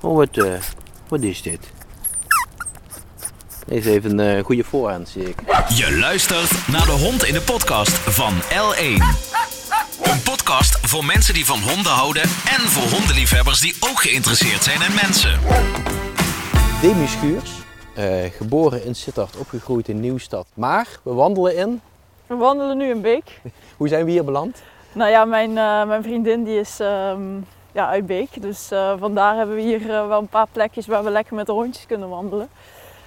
Oh, wat, eh, wat is dit? Deze heeft een eh, goede voorhand, zie ik. Je luistert naar de hond in de podcast van L1. Een podcast voor mensen die van honden houden en voor hondenliefhebbers die ook geïnteresseerd zijn in mensen. Demi Schuurs, eh, geboren in Sittard, opgegroeid in Nieuwstad. Maar we wandelen in. We wandelen nu een Beek. Hoe zijn we hier beland? Nou ja, mijn, eh, mijn vriendin die is ehm, ja, uit Beek. Dus eh, vandaar hebben we hier eh, wel een paar plekjes waar we lekker met de hondjes kunnen wandelen.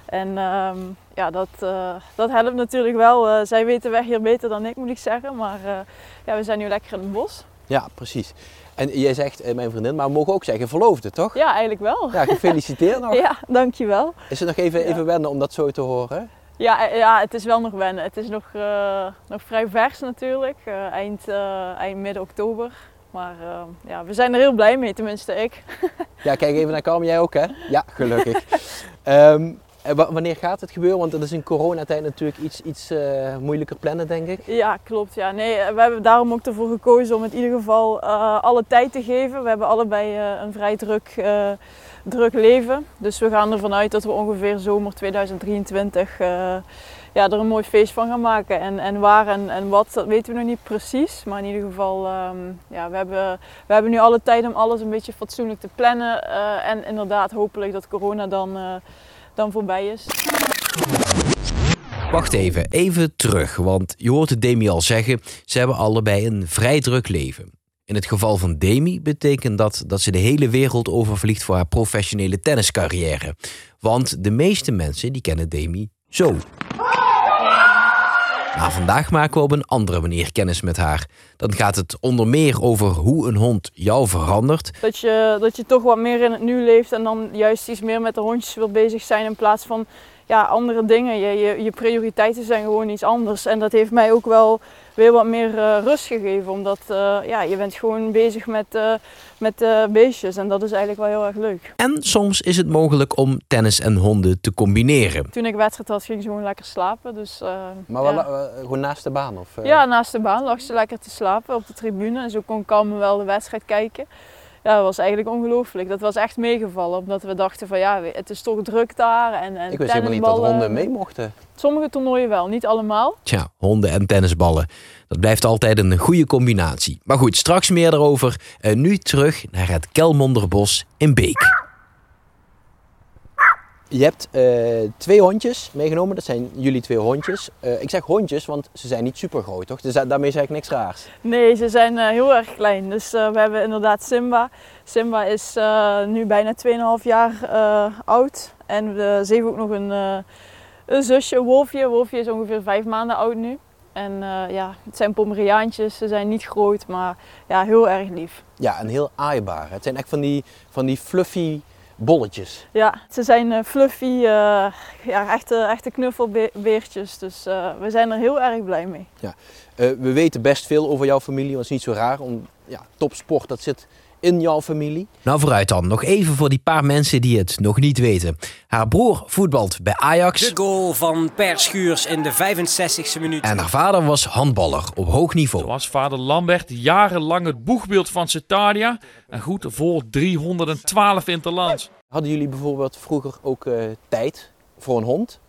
En ehm, ja, dat, eh, dat helpt natuurlijk wel. Zij weten weg hier beter dan ik, moet ik zeggen. Maar ja, we zijn nu lekker in het bos. Ja, precies. En jij zegt mijn vriendin, maar we mogen ook zeggen verloofde, toch? Ja, eigenlijk wel. Ja, gefeliciteerd nog. Ja, dankjewel. Is het nog even, even wennen om dat zo te horen? Ja, ja, het is wel nog wennen. Het is nog, nog vrij vers natuurlijk. Eind, eind midden oktober. Maar eh, ja, we zijn er heel blij mee, tenminste ik. Ja, kijk even naar Carmen, jij ook hè? Ja, gelukkig. Ehm, wanneer gaat het gebeuren? Want dat is in coronatijd natuurlijk iets, iets eh, moeilijker plannen, denk ik. Ja, klopt. Ja. Nee, eh, we hebben daarom ook ervoor gekozen om in ieder geval eh, alle tijd te geven. We hebben allebei een vrij druk, druk leven. Dus we gaan ervan uit dat we ongeveer zomer 2023 eh, ja, er een mooi feest van gaan maken. En, en waar en, en wat, dat weten we nog niet precies. Maar in ieder geval, ehm, ja, we, hebben, we hebben nu alle tijd om alles een beetje fatsoenlijk te plannen. Eh, en inderdaad, hopelijk dat corona dan, eh, dan voorbij is. Wacht even, even terug, want je hoort het Demi al zeggen, ze hebben allebei een vrij druk leven. In het geval van Demi betekent dat dat ze de hele wereld overvliegt voor haar professionele tenniscarrière. Want de meeste mensen die kennen Demi zo. Maar vandaag maken we op een andere manier kennis met haar. Dan gaat het onder meer over hoe een hond jou verandert. Dat je, dat je toch wat meer in het nu leeft en dan juist iets meer met de hondjes wil bezig zijn in plaats van ja, andere dingen. Je, je, je prioriteiten zijn gewoon iets anders. En dat heeft mij ook wel weer wat meer eh, rust gegeven. Omdat eh, ja, je bent gewoon bezig met, eh, met beestjes en dat is eigenlijk wel heel erg leuk. En soms is het mogelijk om tennis en honden te combineren. Toen ik wedstrijd had ging ze gewoon lekker slapen. Dus, eh, Maar ja. wel, eh, gewoon naast de baan? Of, eh? Ja, naast de baan lag ze lekker te slapen op de tribune. En zo kon Carmen wel de wedstrijd kijken. Ja, dat was eigenlijk ongelooflijk. Dat was echt meegevallen. Omdat we dachten van ja, het is toch druk daar. En, en Ik wist helemaal niet dat honden mee mochten. Sommige toernooien wel, niet allemaal. Tja, honden en tennisballen. Dat blijft altijd een goede combinatie. Maar goed, straks meer daarover. En nu terug naar het Kelmonderbos in Beek. Je hebt eh, twee hondjes meegenomen, dat zijn jullie twee hondjes. Eh, ik zeg hondjes, want ze zijn niet super groot, toch? Dus da- daarmee zeg ik niks raars. Nee, ze zijn eh, heel erg klein. Dus we hebben inderdaad Simba. Simba is nu bijna 2,5 jaar oud. En we, ze heeft ook nog een, een zusje, Wolfje. Wolfje is ongeveer 5 maanden oud nu. En ja, het zijn Pomeriaantjes. Ze zijn niet groot, maar ja, heel erg lief. Ja, en heel aaibaar. Het zijn echt van die, van die fluffy bolletjes. Ja, ze zijn eh, fluffy, eh, ja, echte, echte knuffelbeertjes. Dus eh, we zijn er heel erg blij mee. Eh, we weten best veel over jouw familie, want het is niet zo raar. Om, ja, topsport, dat zit in jouw familie. Nou, vooruit dan. Nog even voor die paar mensen die het nog niet weten. Haar broer voetbalt bij Ajax. De goal van Per Schuurs in de 65e minuut. En haar vader was handballer op hoog niveau. was vader Lambert jarenlang het boegbeeld van Cetadia en goed voor 312 interlands. Hadden jullie bijvoorbeeld vroeger ook eh, tijd voor een hond?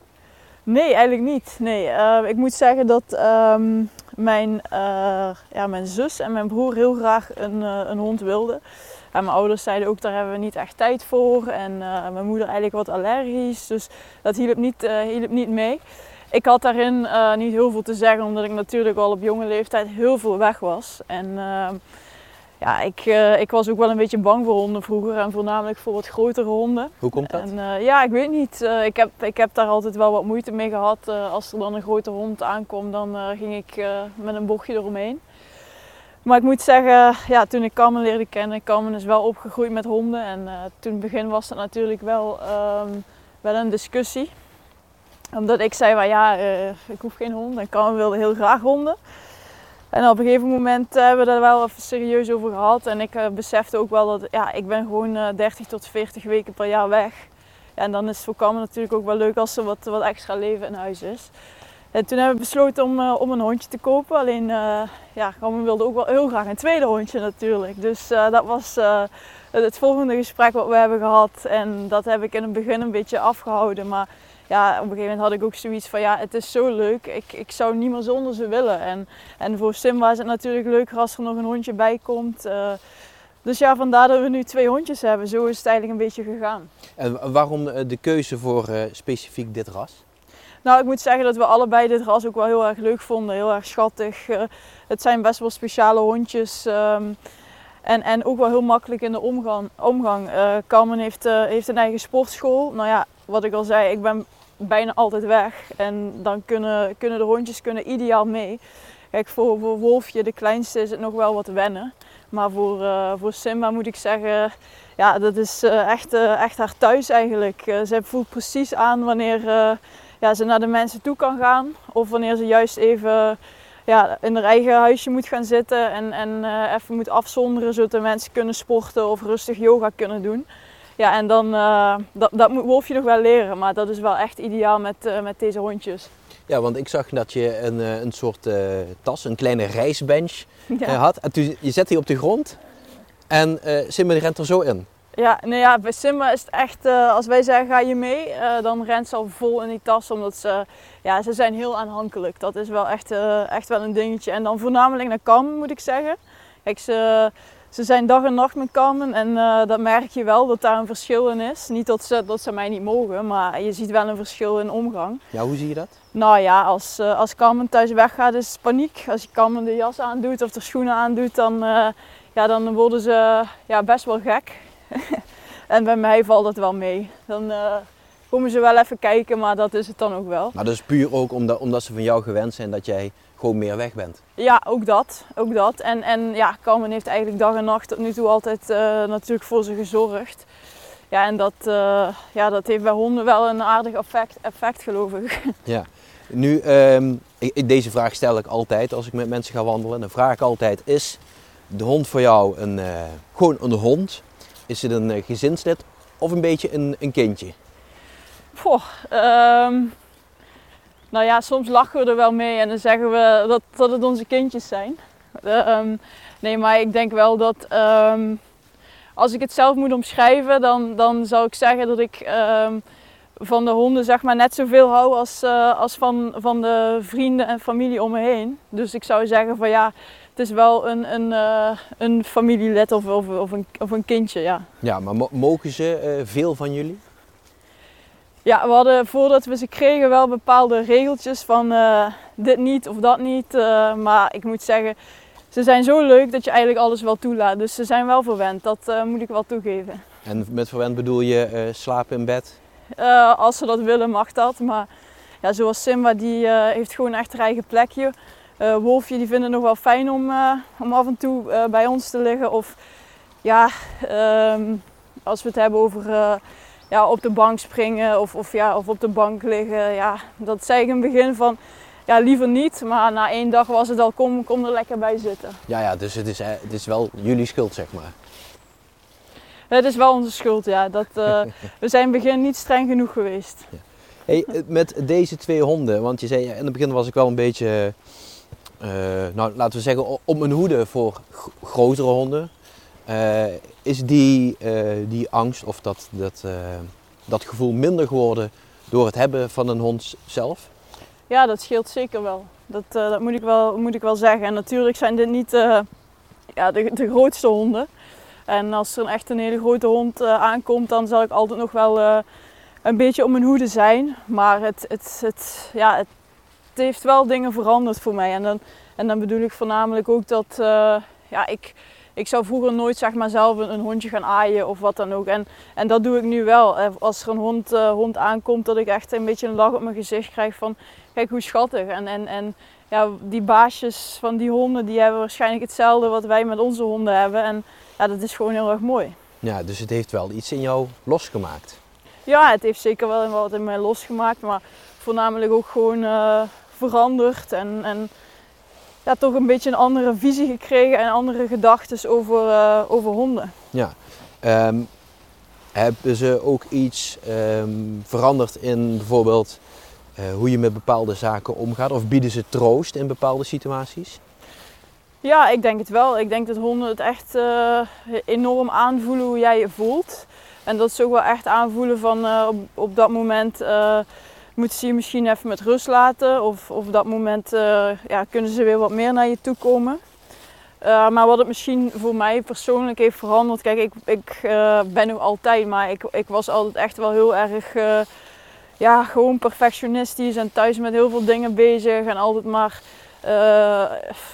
Nee, eigenlijk niet. Nee, eh, ik moet zeggen dat ehm, mijn, eh, ja, mijn zus en mijn broer heel graag een, eh, een hond wilden. En mijn ouders zeiden ook, daar hebben we niet echt tijd voor. En eh, mijn moeder eigenlijk wat allergisch, dus dat hielp niet, hielp niet mee. Ik had daarin niet heel veel te zeggen, omdat ik natuurlijk al op jonge leeftijd heel veel weg was. En ehm, ja, ik, eh, ik was ook wel een beetje bang voor honden vroeger en voornamelijk voor wat grotere honden. Hoe komt dat? En, eh, ja, ik weet niet. Eh, ik, heb, ik heb daar altijd wel wat moeite mee gehad. Eh, als er dan een grote hond aankwam, dan ging ik met een bochtje eromheen. Maar ik moet zeggen, ja, toen ik Carmen leerde kennen, Carmen is wel opgegroeid met honden. En toen in het begin was dat natuurlijk wel, ehm, wel een discussie. Omdat ik zei, van, ja, ik hoef geen hond. En Carmen wilde heel graag honden. En op een gegeven moment eh, hebben we daar wel even serieus over gehad. En ik eh, besefte ook wel dat ja, ik ben gewoon eh 30 tot 40 weken per jaar weg. Ja, en dan is het voor Carmen natuurlijk ook wel leuk als er wat, wat extra leven in huis is. En toen hebben we besloten om, eh, om een hondje te kopen. Alleen, eh ja, Carmen wilde ook wel heel graag een tweede hondje natuurlijk. Dus eh, dat was eh, het volgende gesprek wat we hebben gehad. En dat heb ik in het begin een beetje afgehouden. Maar ja, op een gegeven moment had ik ook zoiets van ja, het is zo leuk. Ik, ik zou niet meer zonder ze willen. En, en voor Simba is het natuurlijk leuker als er nog een hondje bij komt. Uh, dus ja, vandaar dat we nu twee hondjes hebben. Zo is het eigenlijk een beetje gegaan. En waarom de keuze voor uh, specifiek dit ras? Nou, ik moet zeggen dat we allebei dit ras ook wel heel erg leuk vonden. Heel erg schattig. Uh, het zijn best wel speciale hondjes. Um, en, en ook wel heel makkelijk in de omgang. omgang. Uh, Carmen heeft, uh, heeft een eigen sportschool. Nou ja, wat ik al zei, ik ben bijna altijd weg. En dan kunnen, kunnen de hondjes kunnen ideaal mee. Kijk, voor, voor Wolfje, de kleinste, is het nog wel wat wennen. Maar voor, uh, voor Simba moet ik zeggen, ja, dat is echt, echt haar thuis eigenlijk. ze voelt precies aan wanneer ja, ze naar de mensen toe kan gaan. Of wanneer ze juist even ja, in haar eigen huisje moet gaan zitten en, en even moet afzonderen zodat de mensen kunnen sporten of rustig yoga kunnen doen. Ja, en dan, uh, dat, dat moet Wolfje nog wel leren, maar dat is wel echt ideaal met, uh, met deze hondjes. Ja, want ik zag dat je een, een soort tas, een kleine reisbench ja. had. En toen, je zet die op de grond en Simba rent er zo in. Ja, nou ja, bij Simba is het echt, als wij zeggen ga je mee, dan rent ze al vol in die tas. Omdat ze, ja, ze zijn heel aanhankelijk. Dat is wel echt, echt wel een dingetje. En dan voornamelijk naar Carmen moet ik zeggen. Kijk, ze, ze zijn dag en nacht met Carmen en dat merk je wel dat daar een verschil in is. Niet dat ze, dat ze mij niet mogen, maar je ziet wel een verschil in omgang. Ja, hoe zie je dat? Nou ja, als, als Carmen thuis weggaat is het paniek. Als je Carmen de jas aandoet of de schoenen aandoet, dan, ja, dan worden ze ja, best wel gek. en bij mij valt het wel mee. Dan uh, komen ze wel even kijken, maar dat is het dan ook wel. Maar dat is puur ook omdat, omdat ze van jou gewend zijn dat jij gewoon meer weg bent. Ja, ook dat. Ook dat. En, en ja, Carmen heeft eigenlijk dag en nacht tot nu toe altijd uh, natuurlijk voor ze gezorgd. Ja, en dat, uh, ja, dat heeft bij honden wel een aardig effect, effect geloof ik. Ja. Nu, um, deze vraag stel ik altijd als ik met mensen ga wandelen. Dan vraag ik altijd, is de hond voor jou een, uh, gewoon een hond? Is het een gezinslid of een beetje een, een kindje? Goh, um, nou ja, soms lachen we er wel mee en dan zeggen we dat, dat het onze kindjes zijn. Um, nee, maar ik denk wel dat um, als ik het zelf moet omschrijven, dan, dan zou ik zeggen dat ik van de honden zeg maar net zoveel hou als, uh, als van, van de vrienden en familie om me heen. Dus ik zou zeggen van ja, het is wel een, een, uh, een familielid of, of, of, een, of een kindje, ja. Ja, maar mogen ze veel van jullie? Ja, we hadden voordat we ze kregen wel bepaalde regeltjes van uh, dit niet of dat niet. maar ik moet zeggen, ze zijn zo leuk dat je eigenlijk alles wel toelaat. Dus ze zijn wel verwend, dat moet ik wel toegeven. En met verwend bedoel je slapen in bed? als ze dat willen mag dat, maar ja, zoals Simba, die heeft gewoon echt haar eigen plekje. Wolfje die vinden het nog wel fijn om, om af en toe bij ons te liggen. Of ja, um, als we het hebben over ja, op de bank springen of, of, ja, of op de bank liggen. Ja, dat zei ik in het begin van ja, liever niet. Maar na één dag was het al, kom, kom er lekker bij zitten. Ja, ja dus het is, het is wel jullie schuld, zeg maar. Het is wel onze schuld, ja. Dat, we zijn in het begin niet streng genoeg geweest. Ja. Hey, met deze twee honden, want je zei in het begin was ik wel een beetje uh, nou, laten we zeggen, op mijn hoede voor grotere honden. Uh, is die, uh, die angst of dat, dat, dat gevoel minder geworden door het hebben van een hond zelf? Ja, dat scheelt zeker wel. Dat, dat moet, ik wel, moet ik wel zeggen. En natuurlijk zijn dit niet ja, de, de grootste honden. En als er echt een hele grote hond aankomt, dan zal ik altijd nog wel een beetje op mijn hoede zijn. Maar het, het, het, ja, het heeft wel dingen veranderd voor mij. En dan, en dan bedoel ik voornamelijk ook dat ja, ik, ik zou vroeger nooit zeg maar, zelf een, hondje gaan aaien of wat dan ook. En, en dat doe ik nu wel. Eh, als er een hond, uh, hond aankomt, dat ik echt een beetje een lach op mijn gezicht krijg van kijk hoe schattig. En, en, en ja, die baasjes van die honden, die hebben waarschijnlijk hetzelfde wat wij met onze honden hebben. En ja, dat is gewoon heel erg mooi. Ja, dus het heeft wel iets in jou losgemaakt. Ja, het heeft zeker wel wat in mij losgemaakt. Maar voornamelijk ook gewoon veranderd en, en ja, toch een beetje een andere visie gekregen en andere gedachten over, uh, over honden. Ja. Um, hebben ze ook iets um, veranderd in bijvoorbeeld uh, hoe je met bepaalde zaken omgaat? Of bieden ze troost in bepaalde situaties? Ja, ik denk het wel. Ik denk dat honden het echt eh, enorm aanvoelen hoe jij je voelt. En dat ze ook wel echt aanvoelen van eh, op, op dat moment eh, moeten ze je misschien even met rust laten. Of, of op dat moment eh, ja, kunnen ze weer wat meer naar je toe komen. Eh, maar wat het misschien voor mij persoonlijk heeft veranderd. Kijk, ik, ik eh, ben nu altijd, maar ik, ik was altijd echt wel heel erg ja, gewoon perfectionistisch en thuis met heel veel dingen bezig. En altijd maar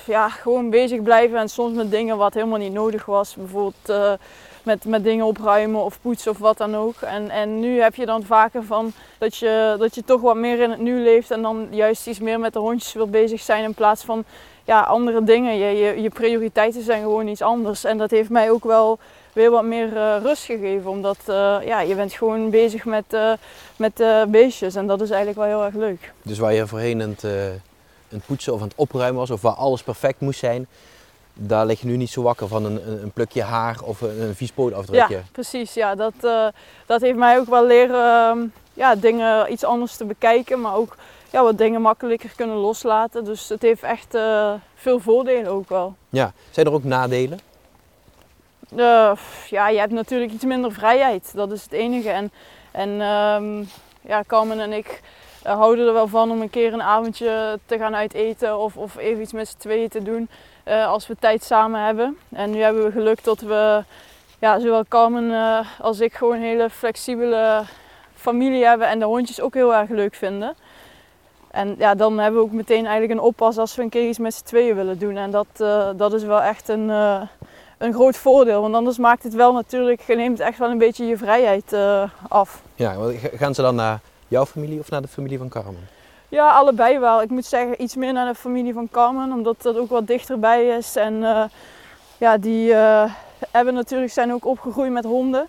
ja, gewoon bezig blijven en soms met dingen wat helemaal niet nodig was. Bijvoorbeeld met, met dingen opruimen of poetsen of wat dan ook. En, en nu heb je dan vaker van dat je, dat je toch wat meer in het nu leeft en dan juist iets meer met de hondjes wil bezig zijn in plaats van ja, andere dingen. Je, je, je prioriteiten zijn gewoon iets anders. En dat heeft mij ook wel weer wat meer eh, rust gegeven. Omdat eh, ja, je bent gewoon bezig met, eh, met beestjes en dat is eigenlijk wel heel erg leuk. Dus waar je voorheen het, aan het poetsen of aan het opruimen was, of waar alles perfect moest zijn, daar lig je nu niet zo wakker van een, een, plukje haar of een, een vies pootafdrukje. Ja, precies. Ja, dat, eh, dat heeft mij ook wel leren ehm, ja, dingen iets anders te bekijken, maar ook ja, wat dingen makkelijker kunnen loslaten. Dus het heeft echt eh, veel voordelen ook wel. Ja. Zijn er ook nadelen? Eh, ja, je hebt natuurlijk iets minder vrijheid. Dat is het enige. En, en ehm, ja, Carmen en ik houden er wel van om een keer een avondje te gaan uiteten of, of even iets met z'n tweeën te doen eh, als we tijd samen hebben. En nu hebben we geluk dat we, ja, zowel Carmen eh, als ik gewoon een hele flexibele familie hebben en de hondjes ook heel erg leuk vinden. En ja, dan hebben we ook meteen eigenlijk een oppas als we een keer iets met z'n tweeën willen doen. En dat, eh, dat is wel echt een, een groot voordeel. Want anders maakt het wel natuurlijk, je neemt echt wel een beetje je vrijheid af. Ja, gaan ze dan naar jouw familie of naar de familie van Carmen? Ja, allebei wel. Ik moet zeggen iets meer naar de familie van Carmen, omdat dat ook wat dichterbij is. En eh, ja, die eh, hebben natuurlijk, zijn ook opgegroeid met honden.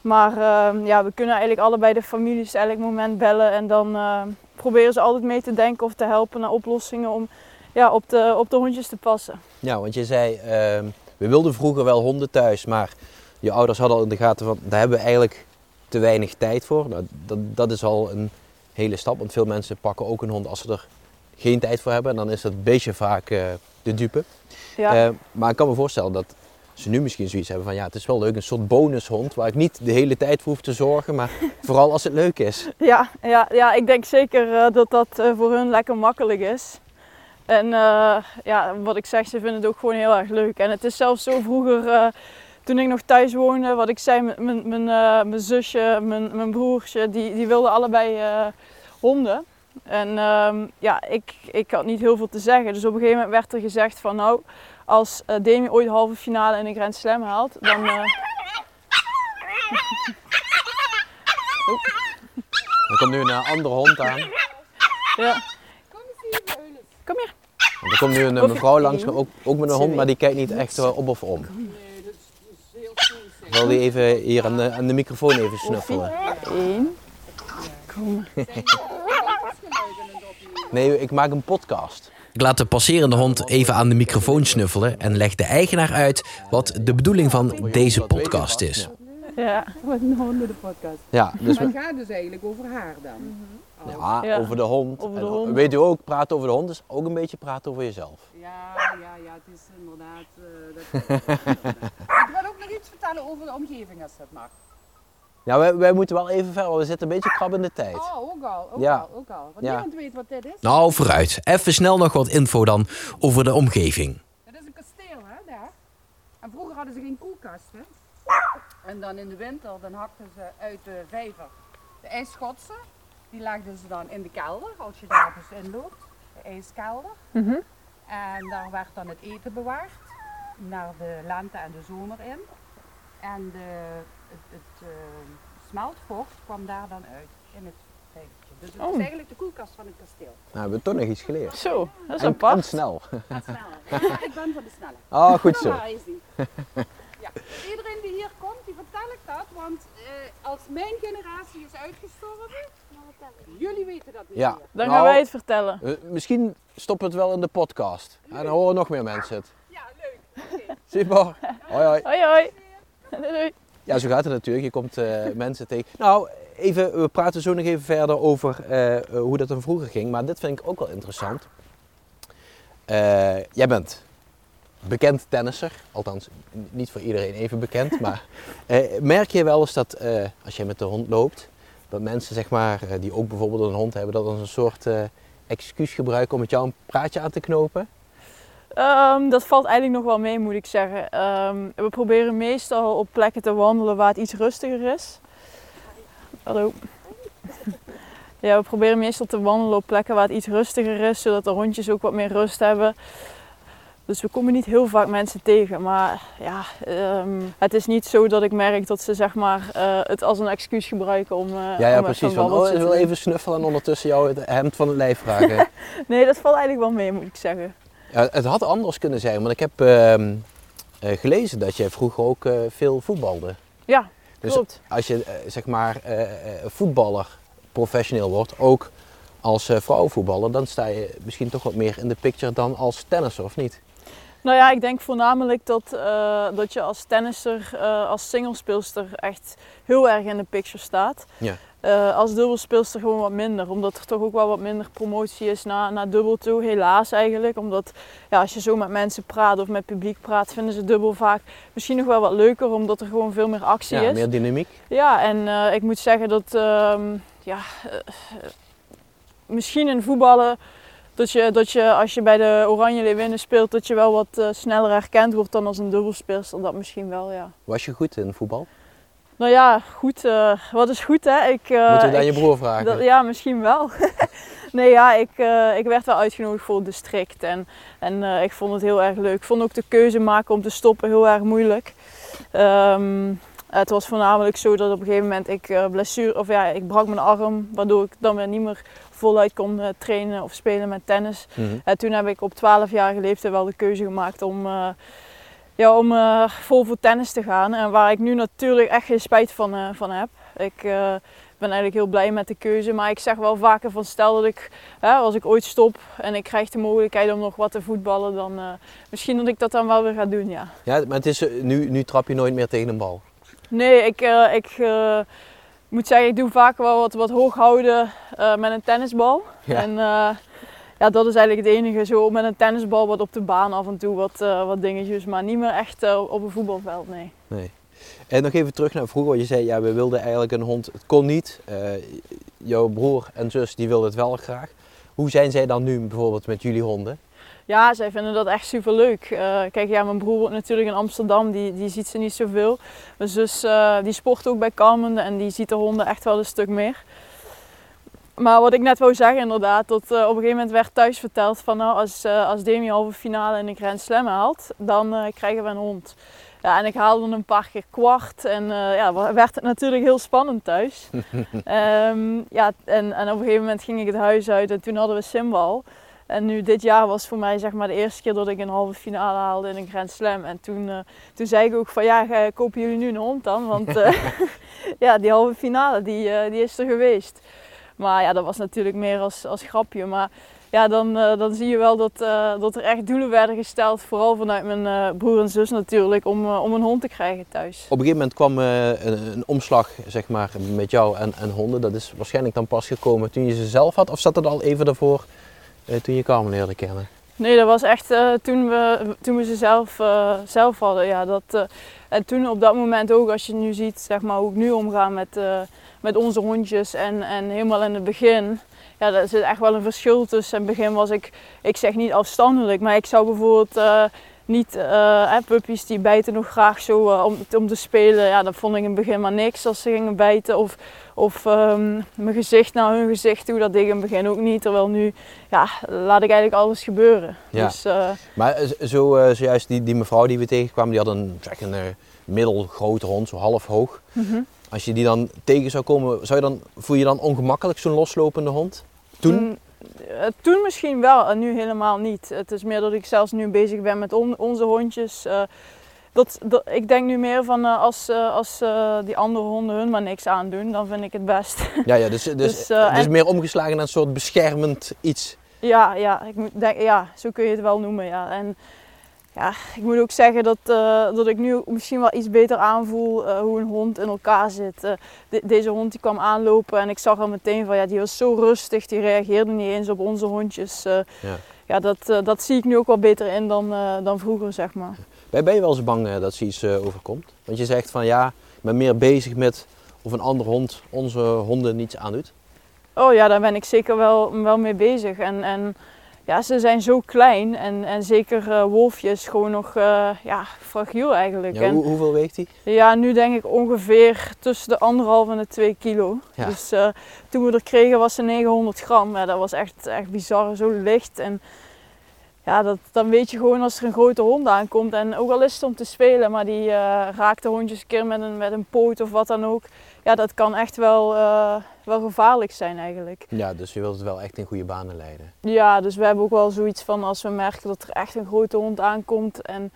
Maar eh, ja, we kunnen eigenlijk allebei de families elk moment bellen. En dan proberen ze altijd mee te denken of te helpen naar oplossingen om ja, op, de, op de hondjes te passen. Ja, want je zei, ehm, we wilden vroeger wel honden thuis, maar je ouders hadden al in de gaten van, daar hebben we eigenlijk te weinig tijd voor. Nou, dat, dat is al een hele stap, want veel mensen pakken ook een hond als ze er geen tijd voor hebben. En dan is dat beestje vaak eh, de dupe. Ja. Eh, maar ik kan me voorstellen dat ze nu misschien zoiets hebben van, ja, het is wel leuk, een soort bonushond waar ik niet de hele tijd voor hoef te zorgen, maar vooral als het leuk is. Ja, ja, ja, ik denk zeker eh, dat dat voor hun lekker makkelijk is. En ja, wat ik zeg, ze vinden het ook gewoon heel erg leuk. En het is zelfs zo vroeger, toen ik nog thuis woonde, wat ik zei, mijn- mijn, eh, mijn zusje, mijn, mijn broertje, die, die wilden allebei eh, honden. En ehm, ja, ik, ik had niet heel veel te zeggen. Dus op een gegeven moment werd er gezegd van nou, als eh, Demi ooit de halve finale in de Grand Slam haalt, dan... eh, Er komt nu een andere hond aan. ja. Kom hier. Er komt nu een mevrouw langs, ook, ook met een hond, maar die kijkt niet echt op of om. Ik wil die even hier aan de, aan de microfoon even snuffelen. Eén. Kom. Nee, ik maak een podcast. Ik laat de passerende hond even aan de microfoon snuffelen en leg de eigenaar uit wat de bedoeling van deze podcast is. Ja. Wat een de podcast. Ja, dus Maar we- het gaat dus eigenlijk over haar dan. Ja, Ja. over de hond. Over de En hond. Weet u ook, praten over de hond is ook een beetje praten over jezelf. Ja, ja, ja, het is inderdaad. eh, dat ik wil ook nog iets vertellen over de omgeving als dat mag. Ja, wij, wij moeten wel even verder, want we zitten een beetje krap in de tijd. Oh, ook al, ook Ja. al, ook al. Want Ja. niemand weet wat dit is. Nou, vooruit. Even snel nog wat info dan over de omgeving. Het is een kasteel, hè, daar. En vroeger hadden ze geen koelkasten. En dan in de winter, dan hakten ze uit de vijver de ijsschotsen. Die legden ze dan in de kelder, als je daar dus in loopt. De ijskelder. Mhm. En daar werd dan het eten bewaard. Naar de lente en de zomer in. En de, het, het eh, smeltvocht kwam daar dan uit, in het vijvertje. Dus het Oh. is eigenlijk de koelkast van het kasteel. Nou, we hebben toch nog iets geleerd. Zo, dat is En, en apart. snel. Gaat sneller. Ja, ik ben van de snelle. Oh, goed zo. Is die. Ja. Iedereen die hier komt, die vertel ik dat. Want eh, als mijn generatie is uitgestorven, jullie weten dat niet Ja. meer. Dan Nou, gaan wij het vertellen. eh, misschien stoppen we het wel in de podcast. En dan horen nog meer mensen het. Ja, leuk. Oké. Super. Hoi hoi. Hoi hoi. Doei, doei. Ja, zo gaat het natuurlijk. Je komt eh, mensen tegen. Nou, even, we praten zo nog even verder over hoe dat dan vroeger ging. Maar dit vind ik ook wel interessant. Eh, jij bent bekend tennisser. Althans, niet voor iedereen even bekend. maar eh, merk je wel eens dat eh, als je met de hond loopt, dat mensen zeg maar, eh, die ook bijvoorbeeld een hond hebben, dat als een soort eh, excuus gebruiken om met jou een praatje aan te knopen? Ehm, dat valt eigenlijk nog wel mee, moet ik zeggen. Ehm, we proberen meestal op plekken te wandelen waar het iets rustiger is. Hallo. Ja, we proberen meestal te wandelen op plekken waar het iets rustiger is, zodat de hondjes ook wat meer rust hebben. Dus we komen niet heel vaak mensen tegen. Maar ja, ehm, het is niet zo dat ik merk dat ze zeg maar, eh, het als een excuus gebruiken om. eh, ja, ja precies. Van, oh, ik wil even snuffelen en ondertussen jou het hemd van het lijf vragen. Nee, dat valt eigenlijk wel mee, moet ik zeggen. Ja, het had anders kunnen zijn, want ik heb ehm, eh, gelezen dat jij vroeger ook veel voetbalde. Ja, Dus klopt. als je zeg maar voetballer professioneel wordt, ook als vrouwenvoetballer, dan sta je misschien toch wat meer in de picture dan als tennisser, of niet? Nou ja, ik denk voornamelijk dat, eh, dat je als tennisser, eh, als singlespeelster echt heel erg in de picture staat. Ja. Eh, als dubbelspeelster gewoon wat minder, omdat er toch ook wel wat minder promotie is naar, naar dubbel toe. Helaas eigenlijk, omdat ja, als je zo met mensen praat of met publiek praat, vinden ze dubbel vaak misschien nog wel wat leuker, omdat er gewoon veel meer actie Ja, is. meer dynamiek. Ja, en ik moet zeggen dat ehm, ja, misschien in voetballen dat je, dat je als je bij de Oranje Leeuwinnen speelt, dat je wel wat eh, sneller herkend wordt dan als een dubbelspeelster. Dat misschien wel, ja. Was je goed in voetbal? Nou ja, goed. eh, wat is goed, hè? Ik, eh, Moeten we het aan je broer vragen? dat, ja, misschien wel. nee, ja, ik, eh, ik werd wel uitgenodigd voor het district en, en eh, ik vond het heel erg leuk. Ik vond ook de keuze maken om te stoppen heel erg moeilijk. Ehm, het was voornamelijk zo dat op een gegeven moment ik eh, blessure, of ja, ik brak mijn arm, waardoor ik dan weer niet meer voluit kon eh, trainen of spelen met tennis. Mhm. En toen heb ik op 12-jarige leeftijd wel de keuze gemaakt om, eh, ja, om eh, vol voor tennis te gaan. En waar ik nu natuurlijk echt geen spijt van, eh, van heb. Ik eh, ben eigenlijk heel blij met de keuze. Maar ik zeg wel vaker van stel dat ik, hè, als ik ooit stop en ik krijg de mogelijkheid om nog wat te voetballen, dan eh, misschien dat ik dat dan wel weer ga doen, ja. Ja, maar het is, eh, nu, nu trap je nooit meer tegen een bal. Nee, ik, eh, ik eh, moet zeggen, ik doe vaak wel wat, wat hoog houden eh, met een tennisbal. Ja. En ja, dat is eigenlijk het enige. Zo met een tennisbal wat op de baan af en toe wat, wat dingetjes. Maar niet meer echt op een voetbalveld, nee. Nee. En nog even terug naar vroeger. want Je zei, ja, we wilden eigenlijk een hond. Het kon niet. Jouw broer en zus, die wilden het wel graag. Hoe zijn zij dan nu bijvoorbeeld met jullie honden? Ja, zij vinden dat echt super leuk. kijk, ja, mijn broer woont natuurlijk in Amsterdam, die, die ziet ze niet zoveel. Mijn zus eh, die sport ook bij Carmen en die ziet de honden echt wel een stuk meer. Maar wat ik net wou zeggen inderdaad, dat eh, op een gegeven moment werd thuis verteld van nou, als, eh als Demi halve finale in de Grand Slam haalt, dan eh, krijgen we een hond. Ja, en ik haalde hem een paar keer kwart en eh, ja, werd het natuurlijk heel spannend thuis. Ehm, ja, en, en op een gegeven moment ging ik het huis uit en toen hadden we Simbal. En nu dit jaar was voor mij zeg maar de eerste keer dat ik een halve finale haalde in een Grand Slam. En toen, eh, toen zei ik ook van ja, kopen jullie nu een hond dan? Want eh, ja, die halve finale die, eh, die is er geweest. Maar ja, dat was natuurlijk meer als, als grapje. Maar ja, dan, dan zie je wel dat, dat er echt doelen werden gesteld. Vooral vanuit mijn broer en zus natuurlijk, om, om een hond te krijgen thuis. Op een gegeven moment kwam een, een omslag zeg maar, met jou en, en honden. Dat is waarschijnlijk dan pas gekomen toen je ze zelf had. Of zat het al even daarvoor toen je Carmen leerde kennen? Nee, dat was echt eh, toen, we, toen we ze zelf, eh, zelf hadden. Ja, dat, eh, en toen op dat moment ook, als je nu ziet zeg maar, hoe ik nu omga met, eh, met onze hondjes en, en helemaal in het begin. Ja, daar zit echt wel een verschil tussen. In het begin was ik, ik zeg niet afstandelijk, maar ik zou bijvoorbeeld eh, niet, eh, hè, puppies die bijten nog graag zo eh, om, om te spelen. Ja, dat vond ik in het begin maar niks als ze gingen bijten. Of, of ehm, mijn gezicht naar hun gezicht toe, dat deed ik in het begin ook niet. Terwijl nu, ja, laat ik eigenlijk alles gebeuren. Ja. Dus, eh, Maar zo, zojuist die, die mevrouw die we tegenkwamen, die had een, zeg, een middelgrote hond, zo half hoog. mhm. Als je die dan tegen zou komen, zou je dan, voel je dan ongemakkelijk zo'n loslopende hond? Toen? Mm, toen misschien wel en nu helemaal niet. Het is meer dat ik zelfs nu bezig ben met on- onze hondjes. eh, dat, dat, ik denk nu meer van eh, als, eh, als eh, die andere honden hun maar niks aandoen, dan vind ik het best. Ja, ja dus, dus, Dus, eh, dus en- meer omgeslagen naar een soort beschermend iets. ja, ja, ik denk, ja, zo kun je het wel noemen. Ja. En ja, ik moet ook zeggen dat, eh, dat ik nu misschien wel iets beter aanvoel eh, hoe een hond in elkaar zit. Eh, de- deze hond die kwam aanlopen en ik zag al meteen van ja, die was zo rustig, die reageerde niet eens op onze hondjes. Ja. ja, dat, dat zie ik nu ook wel beter in dan, dan vroeger, zeg maar. Ben je wel eens bang dat ze iets overkomt? Want je zegt van ja, ik ben meer bezig met of een andere hond onze honden niets aandoet. Oh ja, daar ben ik zeker wel, wel mee bezig. En, en ja, ze zijn zo klein en, en zeker eh, Wolfje is gewoon nog eh, ja, fragiel eigenlijk. Ja, En- hoe- hoeveel weegt hij? Ja, nu denk ik ongeveer tussen de anderhalf en de 2 kilo. Ja. Dus eh, toen we er kregen was ze 900 gram. Ja, dat was echt, echt bizar, zo licht. En ja, dat, dan weet je gewoon als er een grote hond aankomt. En ook al is het om te spelen, maar die raakt de hondjes een keer met een, met een poot of wat dan ook. Ja, dat kan echt wel, eh, wel gevaarlijk zijn eigenlijk. Ja, dus je wilt het wel echt in goede banen leiden. Ja, dus we hebben ook wel zoiets van als we merken dat er echt een grote hond aankomt en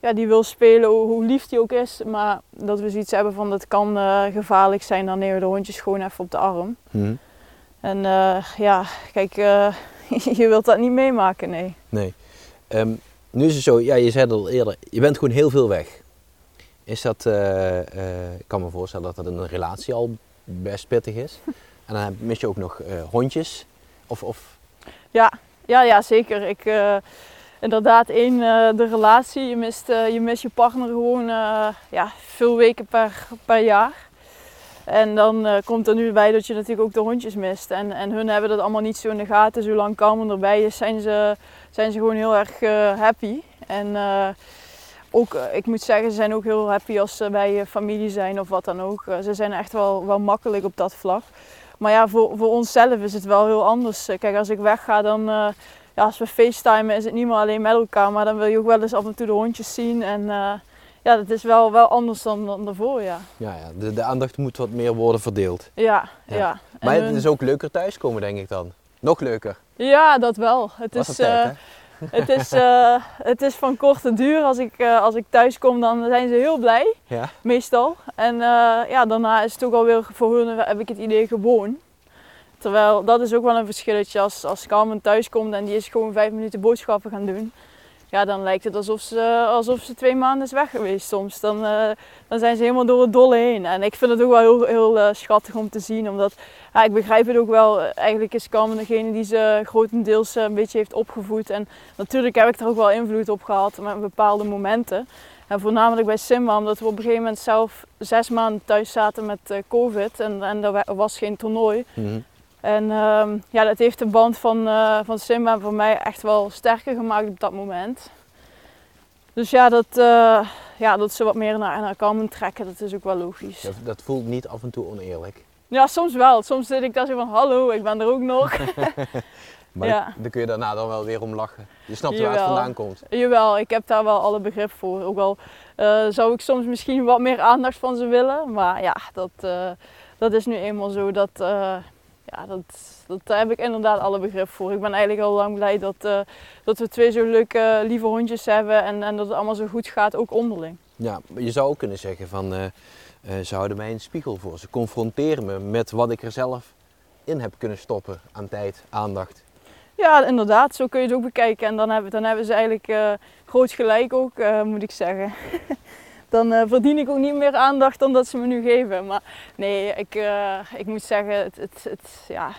ja, die wil spelen, hoe lief die ook is, maar dat we zoiets hebben van dat kan eh, gevaarlijk zijn, dan nemen we de hondjes gewoon even op de arm. Hm. En eh, ja, kijk, je wilt dat niet meemaken, nee. Nee. Ehm, nu is het zo, ja, je zei het al eerder, je bent gewoon heel veel weg. Is dat, eh, eh, ik kan me voorstellen dat dat in een relatie al best pittig is. En dan mis je ook nog eh, hondjes. Of, of Ja, ja, ja zeker. Ik, inderdaad, één, de relatie. Je mist, je mist je partner gewoon ja, veel weken per, per jaar. En dan komt er nu bij dat je natuurlijk ook de hondjes mist. En, en hun hebben dat allemaal niet zo in de gaten. Zolang Carmen erbij is, zijn ze, zijn ze gewoon heel erg happy. En ook, eh, ik moet zeggen, ze zijn ook heel happy als ze bij je familie zijn of wat dan ook. Eh, ze zijn echt wel, wel makkelijk op dat vlak. Maar ja, voor, voor onszelf is het wel heel anders. Eh, Kijk, als ik wegga, dan ja, als we facetimen is het niet meer alleen met elkaar, maar dan wil je ook wel eens af en toe de hondjes zien. En ja, dat is wel, wel anders dan, dan daarvoor, ja. ja, ja de, de aandacht moet wat meer worden verdeeld. Ja, Ja. Maar hun- het is ook leuker thuiskomen, denk ik dan. Nog leuker. Ja, dat wel. Het Was is, tijd, hè? het, is, eh, het is van korte duur. Als ik, eh, als ik thuis kom, dan zijn ze heel blij, Ja. meestal. En eh, ja, daarna is het ook alweer voor hun, heb ik het idee, gewoon. Terwijl, dat is ook wel een verschilletje. Als, als Carmen thuis komt en die is gewoon vijf minuten boodschappen gaan doen. Ja, dan lijkt het alsof ze, alsof ze twee maanden is weg geweest soms. Dan, eh, dan zijn ze helemaal door het dolle heen. En ik vind het ook wel heel, heel eh, schattig om te zien. Omdat, ja, ik begrijp het ook wel. Eigenlijk is Carmen degene die ze grotendeels eh, een beetje heeft opgevoed. En natuurlijk heb ik er ook wel invloed op gehad met bepaalde momenten. En voornamelijk bij Simba, omdat we op een gegeven moment zelf zes maanden thuis zaten met COVID. En, en er er was geen toernooi. Mhm. En ehm, ja, dat heeft de band van, eh, van Simba voor mij echt wel sterker gemaakt op dat moment. Dus ja, dat, eh, ja, dat ze wat meer naar, naar Carmen trekken, dat is ook wel logisch. Dat, dat voelt niet af en toe oneerlijk. Ja, soms wel. Soms zit ik daar zo van, hallo, ik ben er ook nog. Maar Ja. dan kun je daarna dan wel weer om lachen. Je snapt waar het vandaan komt. Jawel, ik heb daar wel alle begrip voor. Ook al eh, zou ik soms misschien wat meer aandacht van ze willen. Maar ja, dat, dat is nu eenmaal zo. Dat, ja, dat, dat, daar heb ik inderdaad alle begrip voor. Ik ben eigenlijk al lang blij dat, eh, dat we twee zo leuke, lieve hondjes hebben. En, en dat het allemaal zo goed gaat, ook onderling. Ja, je zou ook kunnen zeggen van eh, eh, ze houden mij een spiegel voor. Ze confronteren me met wat ik er zelf in heb kunnen stoppen aan tijd, aandacht. Ja, inderdaad, zo kun je het ook bekijken. En dan hebben, dan hebben ze eigenlijk groot gelijk ook, moet ik zeggen. dan eh, verdien ik ook niet meer aandacht dan dat ze me nu geven. Maar nee, ik, eh, ik moet zeggen, het, het, het, ja,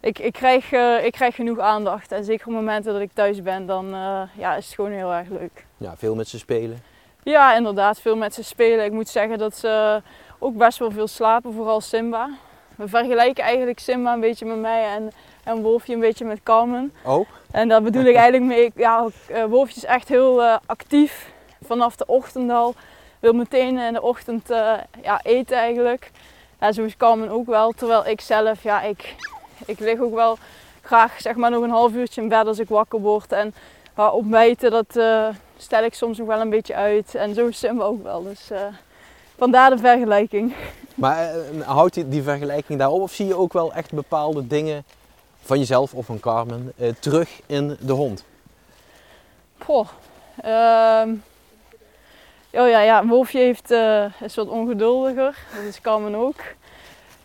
ik, ik, krijg, eh, ik krijg genoeg aandacht. En zeker op momenten dat ik thuis ben, dan ja, is het gewoon heel erg leuk. Ja, veel met ze spelen. Ja, inderdaad, veel met ze spelen. Ik moet zeggen dat ze ook best wel veel slapen, vooral Simba. We vergelijken eigenlijk Simba een beetje met mij en, en Wolfje een beetje met Carmen. Oh? En daar bedoel ik eigenlijk mee, ja, Wolfje is echt heel actief vanaf de ochtend al. Wil meteen in de ochtend eh, ja, eten eigenlijk. Ja, zo is Carmen ook wel. Terwijl ik zelf, ja, ik, ik lig ook wel graag zeg maar nog een half uurtje in bed als ik wakker word. En ontbijten, dat eh, stel ik soms nog wel een beetje uit. En zo is Simba ook wel. Dus eh, vandaar de vergelijking. Maar houdt die, die vergelijking daarop of zie je ook wel echt bepaalde dingen van jezelf of van Carmen terug in de hond? Goh. ehm, oh ja, ja, Wolfje heeft, eh, is wat ongeduldiger. Dat is Carmen ook.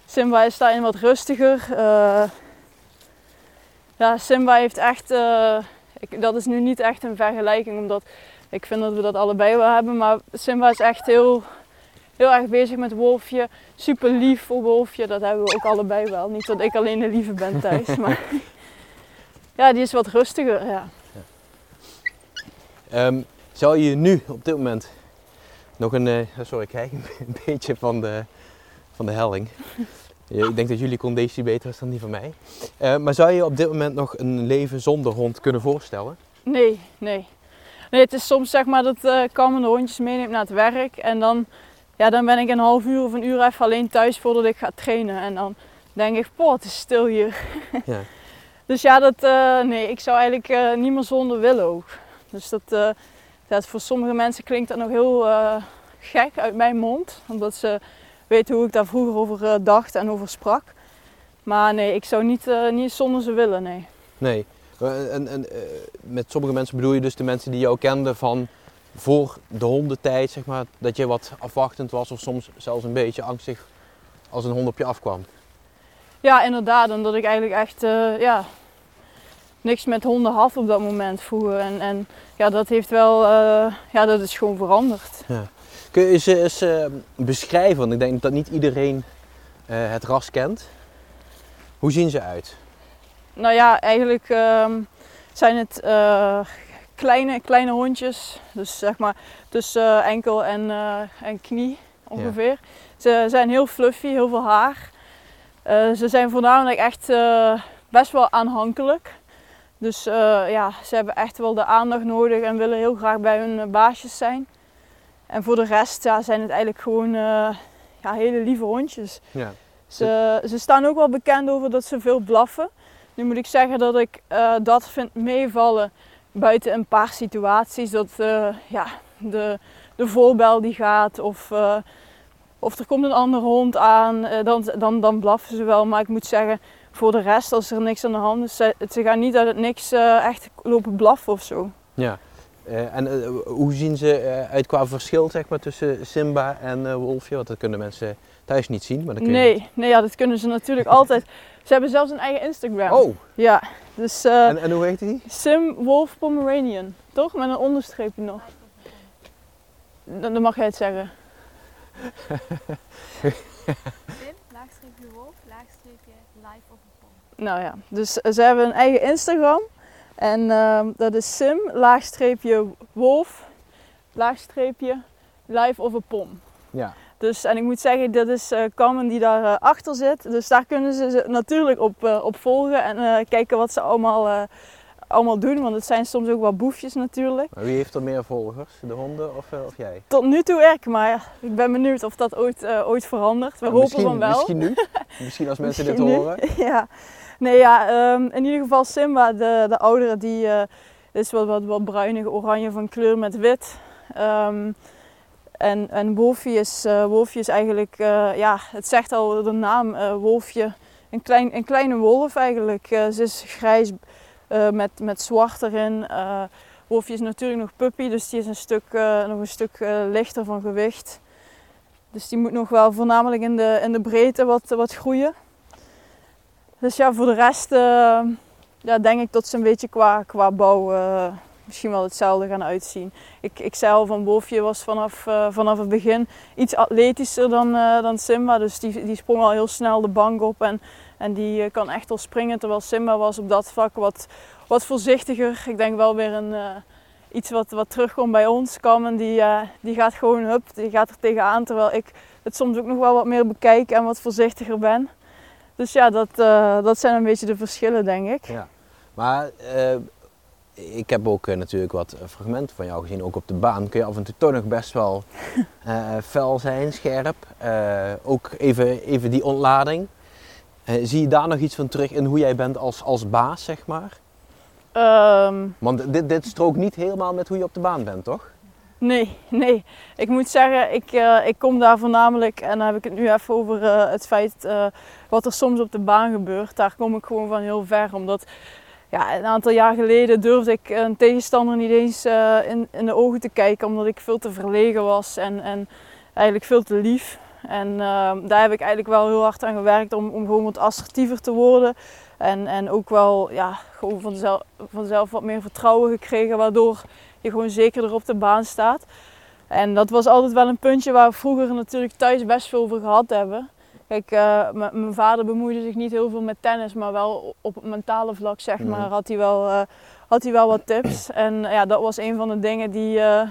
Simba is daarin wat rustiger. Eh, ja, Simba heeft echt... eh, ik, dat is nu niet echt een vergelijking, omdat ik vind dat we dat allebei wel hebben. Maar Simba is echt heel, heel erg bezig met Wolfje. Super lief voor Wolfje, dat hebben we ook allebei wel. Niet dat ik alleen de lieve ben thuis, maar... Ja, die is wat rustiger, ja. Ehm, zou je nu op dit moment nog een, eh, sorry, ik krijg een, beetje van de, van de helling. Ik denk dat jullie conditie beter is dan die van mij. Eh, maar zou je op dit moment nog een leven zonder hond kunnen voorstellen? Nee, nee. Nee, het is soms zeg maar dat eh Carmen de hondjes meeneemt naar het werk. En dan, ja, dan ben ik een half uur of een uur even alleen thuis voordat ik ga trainen. En dan denk ik, poh, het is stil hier. Ja. Dus ja, dat, nee, ik zou eigenlijk eh, niet meer zonder willen ook. Dus dat, dat, voor sommige mensen klinkt dat nog heel eh, gek uit mijn mond. Omdat ze weten hoe ik daar vroeger over eh, dacht en over sprak. Maar nee, ik zou niet, eh, niet zonder ze willen, nee. Nee. En, en, met sommige mensen bedoel je dus de mensen die jou kenden van voor de hondentijd, zeg maar, dat je wat afwachtend was of soms zelfs een beetje angstig als een hond op je afkwam. Ja, inderdaad. Omdat ik eigenlijk echt ja, niks met honden had op dat moment vroeger. En, en ja, dat heeft wel, eh, ja, dat is gewoon veranderd. Kun je eens, eens eh, beschrijven, want ik denk dat niet iedereen eh, het ras kent. Hoe zien ze uit? Nou ja, eigenlijk ehm, zijn het eh, kleine, kleine hondjes. Dus zeg maar tussen eh, enkel en, eh, en knie ongeveer. Ze zijn heel fluffy, heel veel haar. Eh, ze zijn voornamelijk echt eh, best wel aanhankelijk. Dus eh, ja, ze hebben echt wel de aandacht nodig en willen heel graag bij hun eh, baasjes zijn. En voor de rest ja, zijn het eigenlijk gewoon eh, ja, hele lieve hondjes. Ja. Ze, ze staan ook wel bekend over dat ze veel blaffen. Nu moet ik zeggen dat ik dat vind meevallen buiten een paar situaties. Dat ja, de, de voorbel die gaat of, of er komt een andere hond aan, dan, dan, dan blaffen ze wel. Maar ik moet zeggen, voor de rest, als er niks aan de hand is, ze, ze gaan niet uit het niks eh, echt lopen blaffen of zo. ja. Eh, en eh, hoe zien ze uit qua verschil zeg maar, tussen Simba en Wolfje? Want dat kunnen mensen thuis niet zien. Maar dat kun je... Nee, nee ja, dat kunnen ze natuurlijk altijd. Ze hebben zelfs een eigen Instagram. Oh, Ja, dus en, en hoe heet die? Sim Wolf Pomeranian, toch? Met een onderstreepje nog. Dan, dan mag jij het zeggen. Sim, laagstreepje wolf, laagstreepje live of een pom. Nou ja, dus eh, ze hebben een eigen Instagram. En ehm, dat is sim, laagstreepje wolf, laagstreepje live of een pom. Ja. Dus, en ik moet zeggen, dat is eh Carmen die daarachter achter zit. Dus daar kunnen ze ze natuurlijk op, eh, op volgen en eh, kijken wat ze allemaal, eh, allemaal doen. Want het zijn soms ook wel boefjes natuurlijk. Maar wie heeft er meer volgers? De honden of, eh, of jij? Tot nu toe ik, maar ik ben benieuwd of dat ooit, eh, ooit verandert. We Nou, hopen van wel. Misschien nu. misschien als mensen dit horen. ja. Nee, ja, ehm, in ieder geval Simba, de, de oudere, die eh, is wat, wat, wat bruinig oranje van kleur met wit. Ehm, en, en Wolfie is, eh, is eigenlijk, eh, ja, het zegt al de naam, Wolfje. Een, klein, een kleine wolf eigenlijk. Ze is grijs met, met zwart erin. Wolfje is natuurlijk nog puppy, dus die is een stuk, nog een stuk lichter van gewicht. Dus die moet nog wel voornamelijk in de, in de breedte wat, wat groeien. Dus ja, voor de rest eh, ja, denk ik dat ze een beetje qua, qua bouw eh, misschien wel hetzelfde gaan uitzien. Ik, ik zei al van Wolfje was vanaf, eh, vanaf het begin iets atletischer dan, eh, dan Simba. Dus die, die sprong al heel snel de bank op en, en die kan echt al springen. Terwijl Simba was op dat vlak wat, wat voorzichtiger. Ik denk wel weer een, iets wat, wat terugkomt bij ons. Carmen die, die gaat gewoon hup, die gaat er tegenaan. Terwijl ik het soms ook nog wel wat meer bekijk en wat voorzichtiger ben. Dus ja, dat, eh, dat zijn een beetje de verschillen, denk ik. Ja. Maar eh, ik heb ook eh, natuurlijk wat fragmenten van jou gezien, ook op de baan. Kun je af en toe toch nog best wel fel zijn, scherp. Ook even, even die ontlading. Zie je daar nog iets van terug in hoe jij bent als, als baas, zeg maar? Ehm, Want dit, dit strookt niet helemaal met hoe je op de baan bent, toch? Nee, nee. Ik moet zeggen, ik, eh, ik kom daar voornamelijk, en dan heb ik het nu even over eh, het feit eh, wat er soms op de baan gebeurt. Daar kom ik gewoon van heel ver. Omdat ja, een aantal jaar geleden durfde ik een tegenstander niet eens in, in de ogen te kijken. Omdat ik veel te verlegen was en, en eigenlijk veel te lief. En ehm, daar heb ik eigenlijk wel heel hard aan gewerkt om, om gewoon wat assertiever te worden. En, en ook wel ja, gewoon vanzelf, vanzelf wat meer vertrouwen gekregen, waardoor je gewoon zekerder op de baan staat. En dat was altijd wel een puntje waar we vroeger natuurlijk thuis best veel over gehad hebben. Kijk, eh, mijn vader bemoeide zich niet heel veel met tennis, maar wel op het mentale vlak, zeg maar, had hij wel, eh, had hij wel wat tips. En ja, dat was een van de dingen die, eh,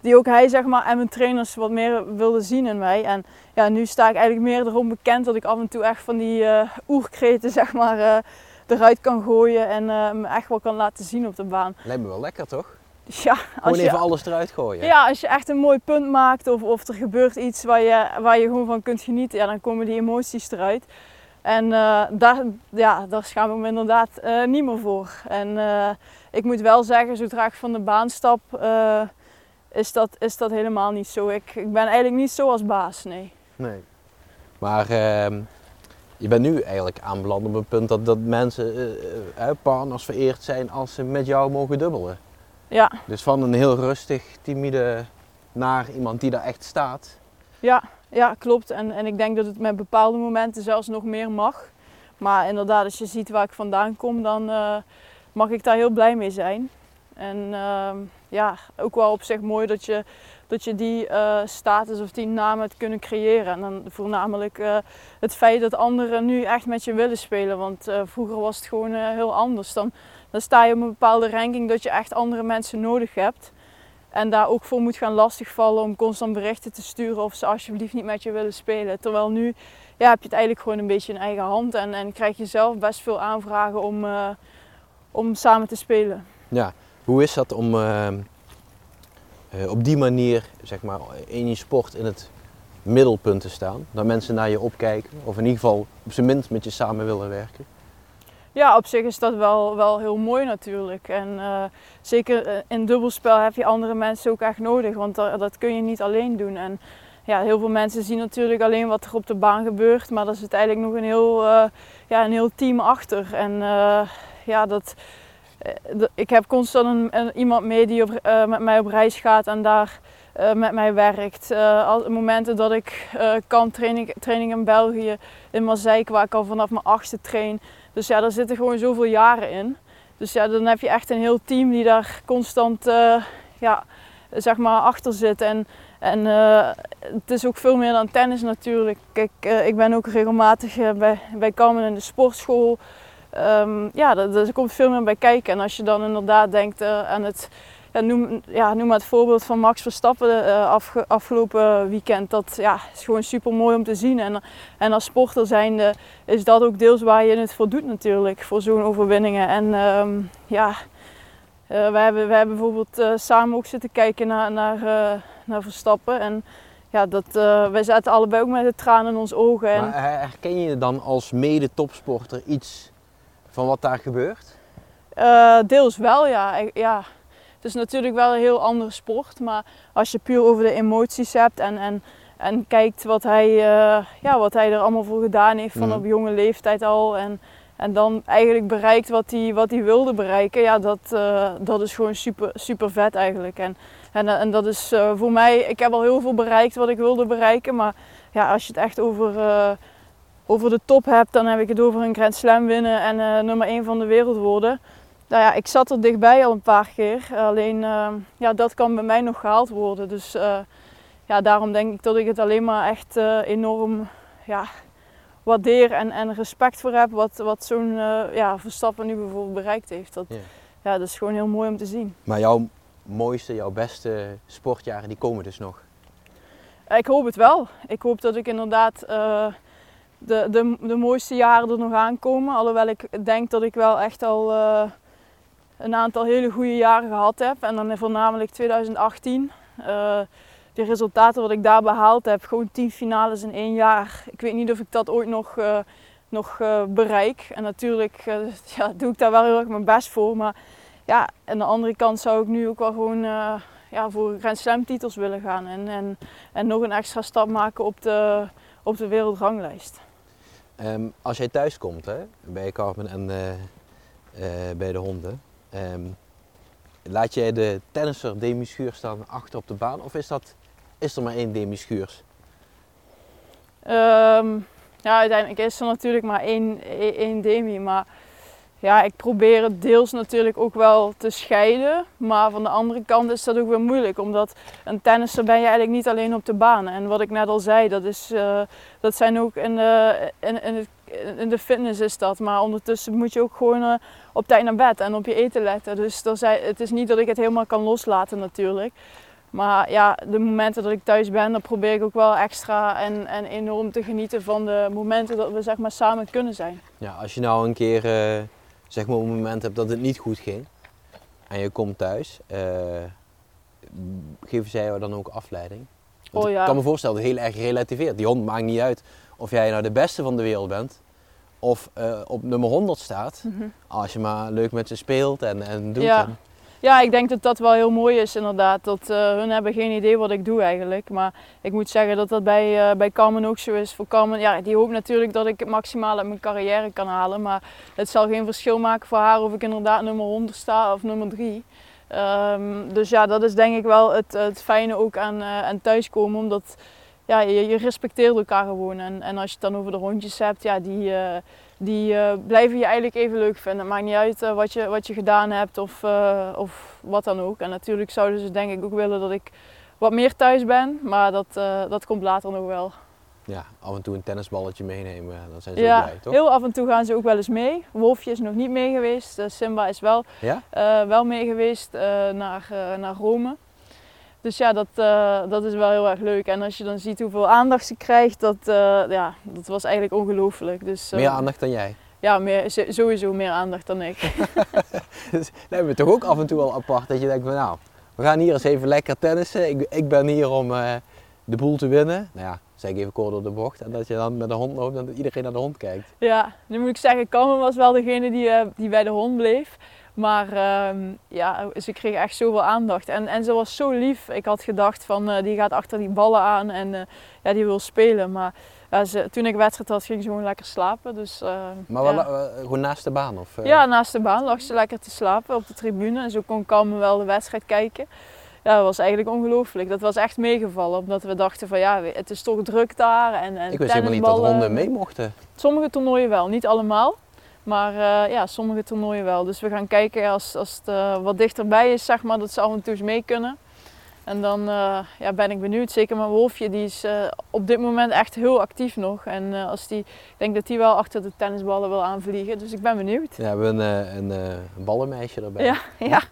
die ook hij, zeg maar, en mijn trainers wat meer wilden zien in mij. En ja, nu sta ik eigenlijk meer erom bekend dat ik af en toe echt van die oerkreten, zeg maar, eruit kan gooien en me echt wel kan laten zien op de baan. Lijkt me wel lekker toch? Ja, Gewoon je, even alles eruit gooien. ja, als je echt een mooi punt maakt of, of er gebeurt iets waar je, waar je gewoon van kunt genieten, ja, dan komen die emoties eruit. En eh, daar, ja, daar schaam ik me inderdaad eh, niet meer voor. En eh, ik moet wel zeggen, zodra ik van de baan stap, is, dat, is dat helemaal niet zo. Ik, ik ben eigenlijk niet zo als baas, nee. Nee. Maar ehm, je bent nu eigenlijk aanbeland op een punt dat, dat mensen, partners vereerd zijn als ze met jou mogen dubbelen. Ja, Dus van een heel rustig, timide naar iemand die daar echt staat. ja, ja klopt. En, en ik denk dat het met bepaalde momenten zelfs nog meer mag. Maar inderdaad, als je ziet waar ik vandaan kom, dan eh, mag ik daar heel blij mee zijn. En ehm, ja, ook wel op zich mooi dat je, dat je die eh, status of die naam hebt kunnen creëren. En dan voornamelijk eh, het feit dat anderen nu echt met je willen spelen. Want vroeger was het gewoon heel anders. Dan, dan sta je op een bepaalde ranking dat je echt andere mensen nodig hebt. En daar ook voor moet gaan lastigvallen om constant berichten te sturen of ze alsjeblieft niet met je willen spelen. Terwijl nu ja, heb je het eigenlijk gewoon een beetje in eigen hand en, en krijg je zelf best veel aanvragen om, eh, om samen te spelen. Ja, hoe is dat om ehm, eh, op die manier, zeg maar, in je sport in het middelpunt te staan? Dat mensen naar je opkijken of in ieder geval op zijn minst met je samen willen werken? Ja, op zich is dat wel, wel heel mooi natuurlijk. En eh, zeker eh, in dubbelspel heb je andere mensen ook echt nodig, want dat, kun je niet alleen doen. En ja, heel veel mensen zien natuurlijk alleen wat er op de baan gebeurt, maar er zit eigenlijk nog een heel, eh, ja, een heel team achter. En ja, dat, ik heb constant een, iemand mee die met mij op reis gaat en daar met mij werkt. Als, momenten dat ik kan, training, training in België, in Mazeik, waar ik al vanaf mijn achtste train. Dus ja, daar zitten gewoon zoveel jaren in. Dus ja, dan heb je echt een heel team die daar constant eh, ja, zeg maar achter zit. En, en eh, het is ook veel meer dan tennis natuurlijk. Kijk, eh, ik ben ook regelmatig bij, bij in de sportschool. Ehm, ja, daar komt veel meer bij kijken. En als je dan inderdaad denkt aan het... Ja, noem, ja, noem maar het voorbeeld van Max Verstappen eh, afge- afgelopen weekend. Dat ja, is gewoon super mooi om te zien. En, en als sporter zijnde is dat ook deels waar je het voor doet natuurlijk. Voor zo'n overwinningen. En ehm, ja, eh, we, hebben, hebben bijvoorbeeld eh, samen ook zitten kijken naar, naar, naar Verstappen. En ja, dat, wij zaten allebei ook met de tranen in ons ogen. En, Maar her- herken je dan als mede-topsporter iets van wat daar gebeurt? Deels wel, ja. Ja. Het is natuurlijk wel een heel andere sport, maar als je puur over de emoties hebt en, en, en kijkt wat hij, eh, ja, wat hij er allemaal voor gedaan heeft van Mhm. op jonge leeftijd al en, en dan eigenlijk bereikt wat hij, wat hij wilde bereiken, ja, dat, eh, dat is gewoon super, super vet eigenlijk. En, en, en dat is eh, voor mij, ik heb al heel veel bereikt wat ik wilde bereiken, maar ja, als je het echt over, over de top hebt, dan heb ik het over een Grand Slam winnen en nummer 1 van de wereld worden. Nou ja, ik zat er dichtbij al een paar keer. Alleen eh, ja, dat kan bij mij nog gehaald worden. Dus eh, ja, daarom denk ik dat ik het alleen maar echt eh, enorm ja, waardeer en, en respect voor heb. Wat, wat zo'n eh, ja, Verstappen nu bijvoorbeeld bereikt heeft. Dat, Ja. ja. dat is gewoon heel mooi om te zien. Maar jouw mooiste, jouw beste sportjaren, die komen dus nog. Ik hoop het wel. Ik hoop dat ik inderdaad de, de, de mooiste jaren er nog aankomen. Alhoewel ik denk dat ik wel echt al een aantal hele goede jaren gehad heb. En dan voornamelijk 2018. Eh, de resultaten wat ik daar behaald heb, gewoon tien finales in één jaar. Ik weet niet of ik dat ooit nog, eh, nog eh, bereik. En natuurlijk ja, doe ik daar wel heel erg mijn best voor. Maar ja, aan de andere kant zou ik nu ook wel gewoon ja, voor Grand Slam titels willen gaan. En, en, en nog een extra stap maken op de, op de wereldranglijst. Ehm, als jij thuis komt hè, bij Carmen en eh, eh, bij de honden, ehm, laat jij de tennisser Demi Schuurs staan achter op de baan of is, dat, is er maar één Demi Schuurs? Ehm, ja, uiteindelijk is er natuurlijk maar één, één Demi. Maar ja, ik probeer het deels natuurlijk ook wel te scheiden. Maar van de andere kant is dat ook weer moeilijk. Omdat een tennisser ben je eigenlijk niet alleen op de baan. En wat ik net al zei, dat, is, uh, dat zijn ook in de, in, in, het, in de fitness is dat. Maar ondertussen moet je ook gewoon uh, op tijd naar bed en op je eten letten. Dus zijn, het is niet dat ik het helemaal kan loslaten natuurlijk. Maar ja, de momenten dat ik thuis ben, dan probeer ik ook wel extra en, en enorm te genieten van de momenten dat we zeg maar samen kunnen zijn. Ja, als je nou een keer uh, zeg maar een moment hebt dat het niet goed ging en je komt thuis, uh, geven zij jou dan ook afleiding? Want oh, ja. Ik kan me voorstellen dat het heel erg relativeert. Die hond maakt niet uit of jij nou de beste van de wereld bent of uh, op nummer 100 staat. Mm -hmm. Als je maar leuk met ze speelt en, en doet. Ja. En... Ja, ik denk dat dat wel heel mooi is inderdaad. Dat, uh, hun hebben geen idee wat ik doe eigenlijk. Maar ik moet zeggen dat dat bij, uh, bij Carmen ook zo is. Voor Carmen, ja, die hoopt natuurlijk dat ik het maximaal uit mijn carrière kan halen. Maar het zal geen verschil maken voor haar of ik inderdaad nummer 100 sta of nummer 3. Um, dus ja, dat is denk ik wel het, het fijne ook aan, aan thuiskomen. Omdat ja, je, je respecteert elkaar gewoon. En, en als je het dan over de hondjes hebt, ja, die die uh, blijven je eigenlijk even leuk vinden. Het maakt niet uit uh, wat, je, wat je gedaan hebt of, of wat dan ook. En natuurlijk zouden ze denk ik ook willen dat ik wat meer thuis ben, maar dat, dat komt later nog wel. Ja, af en toe een tennisballetje meenemen, dan zijn ze ja, ook blij, toch? heel af en toe gaan ze ook wel eens mee. Wolfje is nog niet mee geweest, Simba is wel, ja? wel mee geweest naar, naar Rome. Dus ja, dat, uh, dat is wel heel erg leuk. En als je dan ziet hoeveel aandacht ze krijgt, dat, uh, ja, dat was eigenlijk ongelooflijk. Dus, uh, meer aandacht dan jij? Ja, meer, sowieso meer aandacht dan ik. dus, dat hebben we toch ook af en toe wel apart. Dat je denkt van nou, we gaan hier eens even lekker tennissen. Ik, ik ben hier om de boel te winnen. Nou ja, zeg ik even kort door de bocht. En dat je dan met de hond loopt en dat iedereen naar de hond kijkt. Ja, nu moet ik zeggen, Carmen was wel degene die, die bij de hond bleef. Maar uh, ja, ze kreeg echt zoveel aandacht. En, en ze was zo lief. Ik had gedacht van uh, die gaat achter die ballen aan en uh, ja, die wil spelen. Maar ja, ze, toen ik wedstrijd had, ging ze gewoon lekker slapen. Dus, uh, maar wel, ja. gewoon naast de baan? Of, Ja, naast de baan lag ze lekker te slapen op de tribune. En zo kon Carmen wel de wedstrijd kijken. Ja, dat was eigenlijk ongelooflijk. Dat was echt meegevallen. Omdat we dachten van ja, het is toch druk daar. En, en ik wist helemaal niet dat honden mee mochten. Sommige toernooien wel, niet allemaal. Maar uh, ja, sommige toernooien wel. Dus we gaan kijken als, als het uh, wat dichterbij is, zeg maar, dat ze af en toe eens mee kunnen. En dan uh, ja, ben ik benieuwd. Zeker mijn Wolfje, die is op dit moment echt heel actief nog. En als die, ik denk dat hij wel achter de tennisballen wil aanvliegen. Dus ik ben benieuwd. Ja, we hebben een, een, een ballenmeisje erbij. Ja, ja,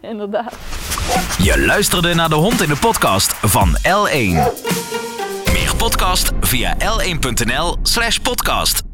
inderdaad. Je luisterde naar de hond in de podcast van L1. Meer podcast via l1.nl slash podcast.